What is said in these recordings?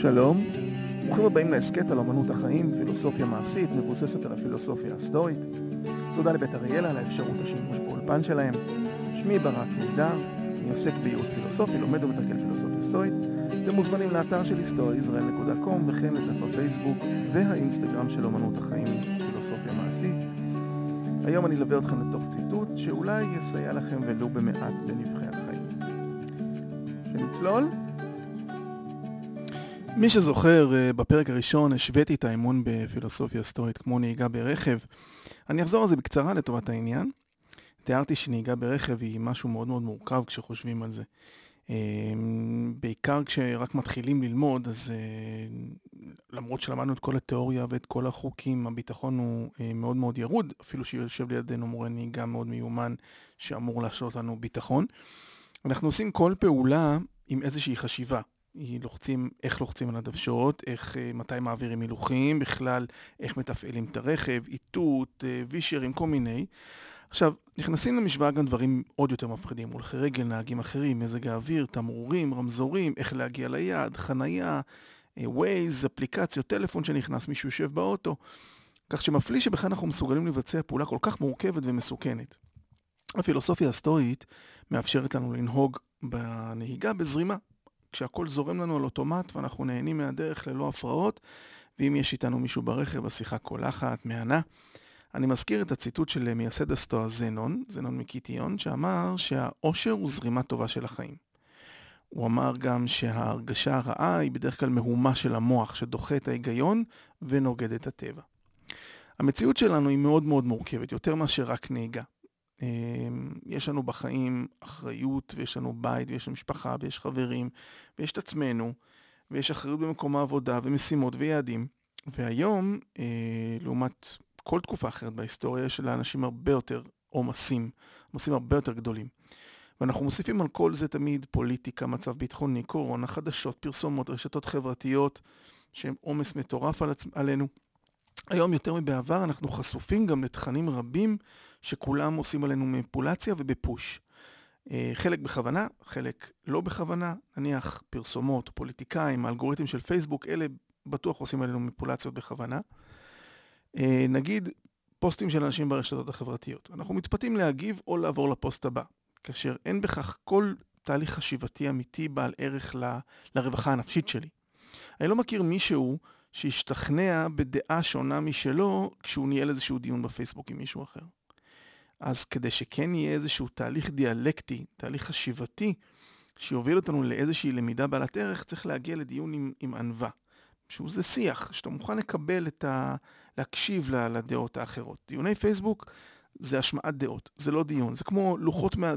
שלום, ברוכים הבאים להסכת על אמנות החיים, פילוסופיה מעשית מבוססת על הפילוסופיה הסטורית. תודה לבית אריאלה על האפשרות השימוש באולפן שלהם. שמי ברק קידר, אני עוסק בייעוץ פילוסופי, לומד ומתרגל פילוסופיה סטורית. אתם מוזמנים לאתר של היסטורישראל.com וכן לדף הפייסבוק והאינסטגרם של אמנות החיים, פילוסופיה מעשית. היום אני אלווה אתכם לתוך ציטוט שאולי יסייע לכם ולו במעט בנבחי החיים. שנצלול? מי שזוכר, אה, בפרק הראשון השוויתי את האמון בפילוסופיה סטורית כמו נהיגה ברכב. אני אחזור על זה בקצרה לטובת העניין. תיארתי שנהיגה ברכב היא משהו מאוד מאוד מורכב כשחושבים על זה. אה, בעיקר כשרק מתחילים ללמוד, אז אה, למרות שלמדנו את כל התיאוריה ואת כל החוקים, הביטחון הוא מאוד מאוד ירוד, אפילו שיושב לידינו מורה נהיגה מאוד מיומן שאמור להשלות לנו ביטחון. אנחנו עושים כל פעולה עם איזושהי חשיבה. לוחצים, איך לוחצים על הדוושות, איך, אה, מתי מעבירים הילוכים, בכלל איך מתפעלים את הרכב, איתות, אה, וישרים, כל מיני. עכשיו, נכנסים למשוואה גם דברים עוד יותר מפחידים, הולכי רגל, נהגים אחרים, מזג האוויר, תמרורים, רמזורים, איך להגיע ליעד, חנייה, ווייז, אה, אפליקציות, טלפון שנכנס, מישהו יושב באוטו. כך שמפליא שבכלל אנחנו מסוגלים לבצע פעולה כל כך מורכבת ומסוכנת. הפילוסופיה הסטואית מאפשרת לנו לנהוג בנהיגה בזרימה, כשהכול זורם לנו על אוטומט ואנחנו נהנים מהדרך ללא הפרעות, ואם יש איתנו מישהו ברכב, השיחה קולחת, מהנה. אני מזכיר את הציטוט של מייסד הסטואה זנון, זנון מקיטיון, שאמר שהאושר הוא זרימה טובה של החיים. הוא אמר גם שההרגשה הרעה היא בדרך כלל מהומה של המוח, שדוחה את ההיגיון ונוגד את הטבע. המציאות שלנו היא מאוד מאוד מורכבת, יותר מאשר רק נהיגה. אמ, יש לנו בחיים אחריות, ויש לנו בית, ויש לנו משפחה, ויש חברים, ויש את עצמנו, ויש אחריות במקום העבודה, ומשימות ויעדים. והיום, אה, לעומת כל תקופה אחרת בהיסטוריה, יש לאנשים הרבה יותר עומסים, עומסים הרבה יותר גדולים. ואנחנו מוסיפים על כל זה תמיד פוליטיקה, מצב ביטחוני, קורונה, חדשות, פרסומות, רשתות חברתיות, שהן עומס מטורף על עצ... עלינו. היום יותר מבעבר אנחנו חשופים גם לתכנים רבים שכולם עושים עלינו מניפולציה ובפוש. אה, חלק בכוונה, חלק לא בכוונה, נניח פרסומות, פוליטיקאים, האלגוריתם של פייסבוק, אלה בטוח עושים עלינו מניפולציות בכוונה. אה, נגיד פוסטים של אנשים ברשתות החברתיות. אנחנו מתפתים להגיב או לעבור לפוסט הבא, כאשר אין בכך כל תהליך חשיבתי אמיתי בעל ערך ל, לרווחה הנפשית שלי. אני לא מכיר מישהו שהשתכנע בדעה שונה משלו כשהוא ניהל איזשהו דיון בפייסבוק עם מישהו אחר. אז כדי שכן יהיה איזשהו תהליך דיאלקטי, תהליך חשיבתי, שיוביל אותנו לאיזושהי למידה בעלת ערך, צריך להגיע לדיון עם, עם ענווה. שהוא זה שיח, שאתה מוכן לקבל את ה... להקשיב לדעות האחרות. דיוני פייסבוק זה השמעת דעות, זה לא דיון. זה כמו לוחות מה...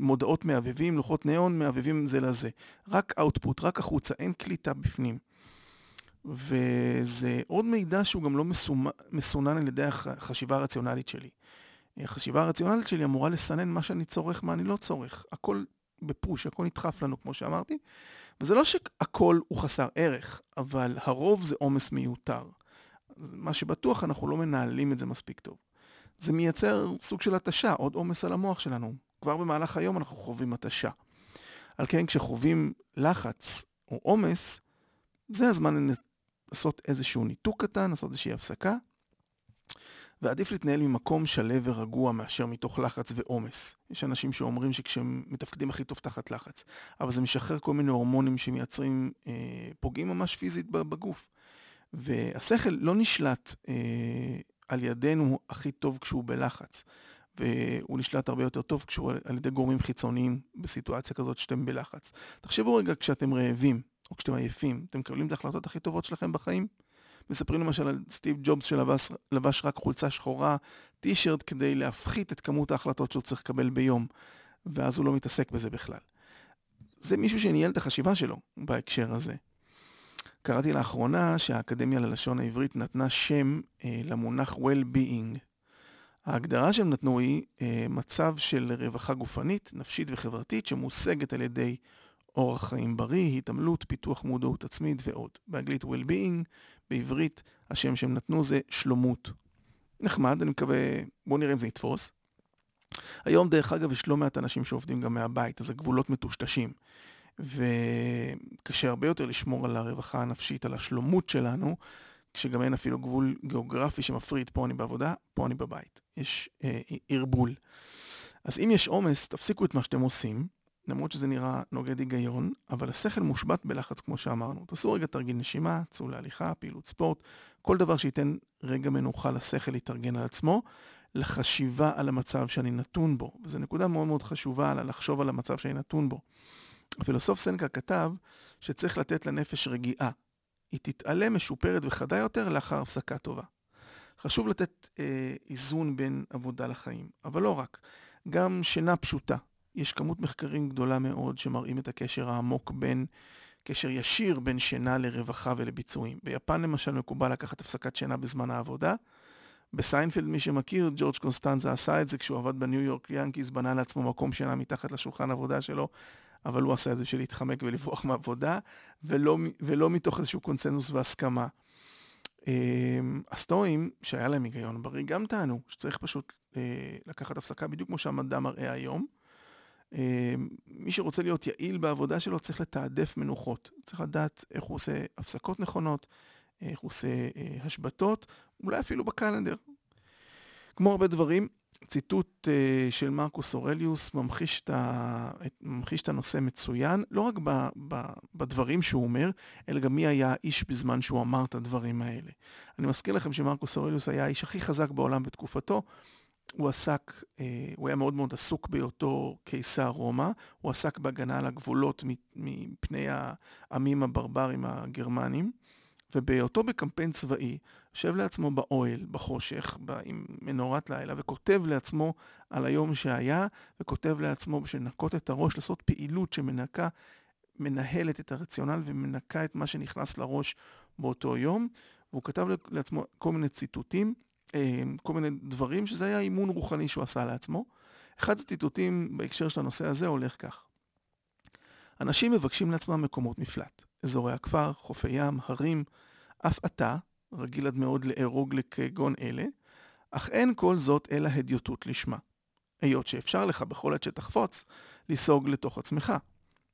מודעות מהבהבים, לוחות ניאון מהבהבים זה לזה. רק אאוטפוט, רק החוצה, אין קליטה בפנים. וזה עוד מידע שהוא גם לא מסונן על ידי החשיבה הרציונלית שלי. החשיבה הרציונלית שלי אמורה לסנן מה שאני צורך, מה אני לא צורך. הכל בפוש, הכל נדחף לנו, כמו שאמרתי. וזה לא שהכל הוא חסר ערך, אבל הרוב זה עומס מיותר. מה שבטוח, אנחנו לא מנהלים את זה מספיק טוב. זה מייצר סוג של התשה, עוד עומס על המוח שלנו. כבר במהלך היום אנחנו חווים התשה. על כן, כשחווים לחץ או עומס, זה הזמן לעשות איזשהו ניתוק קטן, לעשות איזושהי הפסקה, ועדיף להתנהל ממקום שלו ורגוע מאשר מתוך לחץ ועומס. יש אנשים שאומרים שכשהם מתפקדים הכי טוב תחת לחץ, אבל זה משחרר כל מיני הורמונים שמייצרים, אה, פוגעים ממש פיזית בגוף. והשכל לא נשלט אה, על ידינו הכי טוב כשהוא בלחץ, והוא נשלט הרבה יותר טוב כשהוא על ידי גורמים חיצוניים בסיטואציה כזאת שאתם בלחץ. תחשבו רגע כשאתם רעבים, או כשאתם עייפים, אתם מקבלים את ההחלטות הכי טובות שלכם בחיים? מספרים למשל על סטיב ג'ובס שלבש לבש רק חולצה שחורה, טישרט, כדי להפחית את כמות ההחלטות שהוא צריך לקבל ביום, ואז הוא לא מתעסק בזה בכלל. זה מישהו שניהל את החשיבה שלו בהקשר הזה. קראתי לאחרונה שהאקדמיה ללשון העברית נתנה שם אה, למונח well-being. ההגדרה שהם נתנו היא אה, מצב של רווחה גופנית, נפשית וחברתית שמושגת על ידי אורח חיים בריא, התעמלות, פיתוח מודעות עצמית ועוד. באנגלית well-being, בעברית השם שהם נתנו זה שלומות. נחמד, אני מקווה, בואו נראה אם זה יתפוס. היום דרך אגב יש לא מעט אנשים שעובדים גם מהבית, אז הגבולות מטושטשים. וקשה הרבה יותר לשמור על הרווחה הנפשית, על השלומות שלנו, כשגם אין אפילו גבול גיאוגרפי שמפריד פה אני בעבודה, פה אני בבית. יש אה, ערבול. אז אם יש עומס, תפסיקו את מה שאתם עושים, למרות שזה נראה נוגד היגיון, אבל השכל מושבת בלחץ כמו שאמרנו. תעשו רגע תרגיל נשימה, צאו להליכה, פעילות ספורט, כל דבר שייתן רגע מנוחה לשכל להתארגן על עצמו, לחשיבה על המצב שאני נתון בו. וזו נקודה מאוד מאוד חשובה, על לחשוב על המצב שאני נתון בו. הפילוסוף סנקה כתב שצריך לתת לנפש רגיעה. היא תתעלה משופרת וחדה יותר לאחר הפסקה טובה. חשוב לתת אה, איזון בין עבודה לחיים, אבל לא רק, גם שינה פשוטה. יש כמות מחקרים גדולה מאוד שמראים את הקשר העמוק בין, קשר ישיר בין שינה לרווחה ולביצועים. ביפן למשל מקובל לקחת הפסקת שינה בזמן העבודה. בסיינפלד, מי שמכיר, ג'ורג' קונסטנזה עשה את זה כשהוא עבד בניו יורק ינקיס, בנה לעצמו מקום שינה מתחת לשולחן עבודה שלו, אבל הוא עשה את זה בשביל להתחמק ולברוח מעבודה, ולא, ולא מתוך איזשהו קונצנזוס והסכמה. אמ, הסטואים, שהיה להם היגיון בריא, גם טענו שצריך פשוט אה, לקחת הפסקה, בדיוק כמו שהמדע מראה היום. אמ, מי שרוצה להיות יעיל בעבודה שלו צריך לתעדף מנוחות. צריך לדעת איך הוא עושה הפסקות נכונות, איך הוא עושה אה, השבתות, אולי אפילו בקלנדר. כמו הרבה דברים, ציטוט uh, של מרקוס אורליוס ממחיש את, ה, ממחיש את הנושא מצוין, לא רק ב, ב, בדברים שהוא אומר, אלא גם מי היה האיש בזמן שהוא אמר את הדברים האלה. אני מזכיר לכם שמרקוס אורליוס היה האיש הכי חזק בעולם בתקופתו. הוא עסק, uh, הוא היה מאוד מאוד עסוק בהיותו קיסר רומא, הוא עסק בהגנה על הגבולות מפני העמים הברברים הגרמנים. ובהיותו בקמפיין צבאי, יושב לעצמו באוהל, בחושך, עם מנורת לילה, וכותב לעצמו על היום שהיה, וכותב לעצמו בשביל לנקות את הראש, לעשות פעילות שמנקה, מנהלת את הרציונל ומנקה את מה שנכנס לראש באותו יום. והוא כתב לעצמו כל מיני ציטוטים, אה, כל מיני דברים, שזה היה אימון רוחני שהוא עשה לעצמו. אחד הציטוטים בהקשר של הנושא הזה הולך כך: אנשים מבקשים לעצמם מקומות מפלט. אזורי הכפר, חופי ים, הרים, אף אתה, רגיל עד מאוד לארוג לכגון אלה, אך אין כל זאת אלא הדיוטות לשמה. היות שאפשר לך בכל עת שתחפוץ, לסוג לתוך עצמך.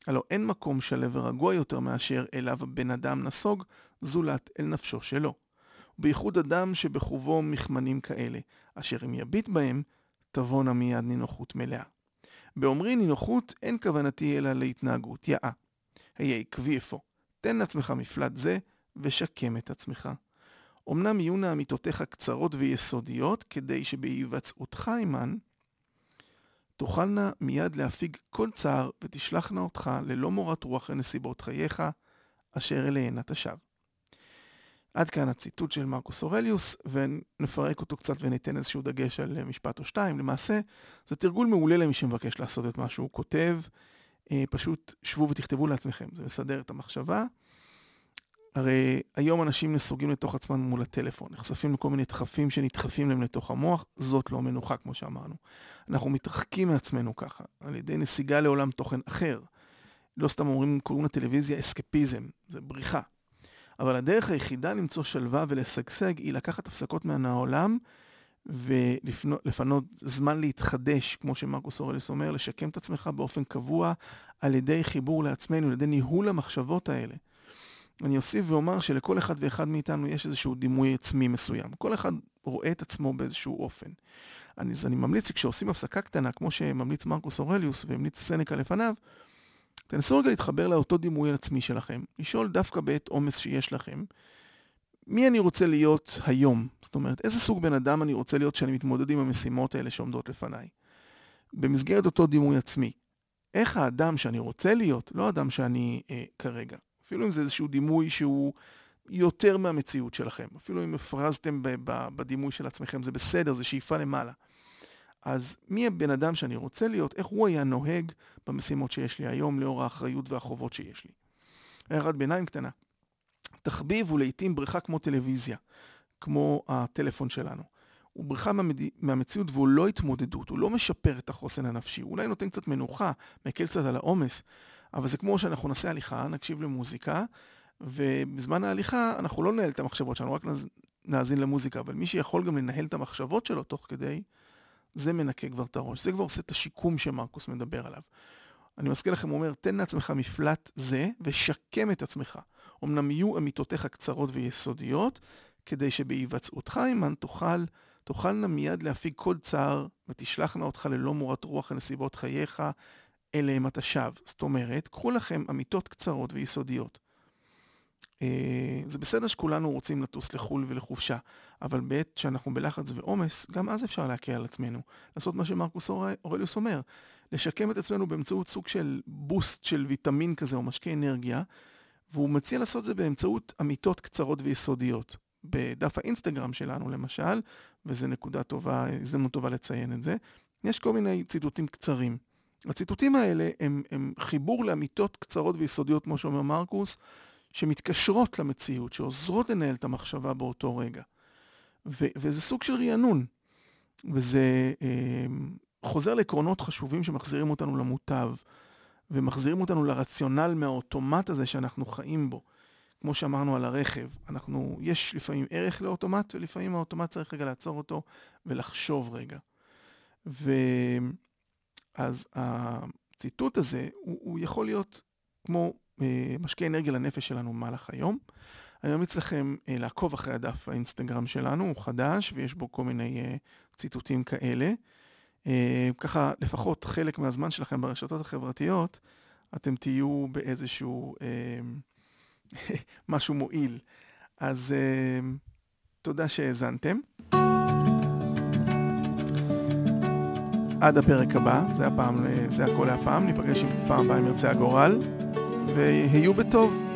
הלא אין מקום שלו ורגוע יותר מאשר אליו הבן אדם נסוג, זולת אל נפשו שלו. ובייחוד אדם שבחובו מכמנים כאלה, אשר אם יביט בהם, תבואנה מיד נינוחות מלאה. באומרי נינוחות, אין כוונתי אלא להתנהגות יאה. היה עקבי אפוא. תן לעצמך מפלט זה, ושקם את עצמך. אמנם יהיו אמיתותיך קצרות ויסודיות, כדי שבהיווצאותך עמן, תוכלנה מיד להפיג כל צער, ותשלחנה אותך ללא מורת רוח לנסיבות חייך, אשר אליהן אתה שב. עד כאן הציטוט של מרקוס אורליוס, ונפרק אותו קצת וניתן איזשהו דגש על משפט או שתיים. למעשה, זה תרגול מעולה למי שמבקש לעשות את מה שהוא כותב. אה, פשוט שבו ותכתבו לעצמכם, זה מסדר את המחשבה. הרי היום אנשים נסוגים לתוך עצמם מול הטלפון, נחשפים לכל מיני דחפים שנדחפים להם לתוך המוח, זאת לא מנוחה כמו שאמרנו. אנחנו מתרחקים מעצמנו ככה, על ידי נסיגה לעולם תוכן אחר. לא סתם אומרים, קוראים לטלוויזיה אסקפיזם, זה בריחה. אבל הדרך היחידה למצוא שלווה ולשגשג היא לקחת הפסקות מהעולם ולפנות זמן להתחדש, כמו שמרקוס אורליס אומר, לשקם את עצמך באופן קבוע על ידי חיבור לעצמנו, על ידי ניהול המחשבות האלה. אני אוסיף ואומר שלכל אחד ואחד מאיתנו יש איזשהו דימוי עצמי מסוים. כל אחד רואה את עצמו באיזשהו אופן. אני, אז אני ממליץ שכשעושים הפסקה קטנה, כמו שממליץ מרקוס אורליוס והמליץ סנקה לפניו, תנסו רגע להתחבר לאותו דימוי עצמי שלכם, לשאול דווקא בעת עומס שיש לכם, מי אני רוצה להיות היום? זאת אומרת, איזה סוג בן אדם אני רוצה להיות כשאני מתמודד עם המשימות האלה שעומדות לפניי? במסגרת אותו דימוי עצמי. איך האדם שאני רוצה להיות, לא האדם שאני אה, כרגע. אפילו אם זה איזשהו דימוי שהוא יותר מהמציאות שלכם. אפילו אם הפרזתם בדימוי של עצמכם, זה בסדר, זה שאיפה למעלה. אז מי הבן אדם שאני רוצה להיות, איך הוא היה נוהג במשימות שיש לי היום, לאור האחריות והחובות שיש לי. הערת ביניים קטנה. תחביב הוא לעיתים בריכה כמו טלוויזיה, כמו הטלפון שלנו. הוא בריכה מהמד... מהמציאות והוא לא התמודדות, הוא לא משפר את החוסן הנפשי, הוא אולי נותן קצת מנוחה, מקל קצת על העומס, אבל זה כמו שאנחנו נעשה הליכה, נקשיב למוזיקה, ובזמן ההליכה אנחנו לא ננהל את המחשבות שלנו, רק נאזין למוזיקה, אבל מי שיכול גם לנהל את המחשבות שלו תוך כדי, זה מנקה כבר את הראש, זה כבר עושה את השיקום שמרקוס מדבר עליו. אני מזכיר לכם, הוא אומר, תן לעצמך מפלט זה ושקם את עצמך. אמנם יהיו אמיתותיך קצרות ויסודיות, כדי שבהיווצאותך עימן תוכל, תוכלנה מיד להפיג כל צער ותשלחנה אותך ללא מורת רוח לנסיבות חייך, אליהם אתה שב. זאת אומרת, קחו לכם אמיתות קצרות ויסודיות. אה, זה בסדר שכולנו רוצים לטוס לחו"ל ולחופשה, אבל בעת שאנחנו בלחץ ועומס, גם אז אפשר להקל על עצמנו. לעשות מה שמרקוס אורליוס אומר, לשקם את עצמנו באמצעות סוג של בוסט של ויטמין כזה או משקה אנרגיה, והוא מציע לעשות את זה באמצעות אמיתות קצרות ויסודיות. בדף האינסטגרם שלנו למשל, וזו נקודה טובה, הזדמנות טובה לציין את זה, יש כל מיני ציטוטים קצרים. הציטוטים האלה הם, הם חיבור לאמיתות קצרות ויסודיות, כמו שאומר מרקוס, שמתקשרות למציאות, שעוזרות לנהל את המחשבה באותו רגע. ו- וזה סוג של רענון, וזה אה, חוזר לעקרונות חשובים שמחזירים אותנו למוטב, ומחזירים אותנו לרציונל מהאוטומט הזה שאנחנו חיים בו. כמו שאמרנו על הרכב, אנחנו, יש לפעמים ערך לאוטומט, ולפעמים האוטומט צריך רגע לעצור אותו ולחשוב רגע. ואז הציטוט הזה, הוא, הוא יכול להיות כמו אה, משקה אנרגיה לנפש שלנו במהלך היום. אני ממליץ לכם אה, לעקוב אחרי הדף האינסטגרם שלנו, הוא חדש ויש בו כל מיני אה, ציטוטים כאלה. ככה לפחות חלק מהזמן שלכם ברשתות החברתיות, אתם תהיו באיזשהו משהו מועיל. אז תודה שהאזנתם. עד הפרק הבא, זה הפעם, זה הכל להפעם, ניפגש עם פעם הבאה אם ירצה הגורל. והיו בטוב.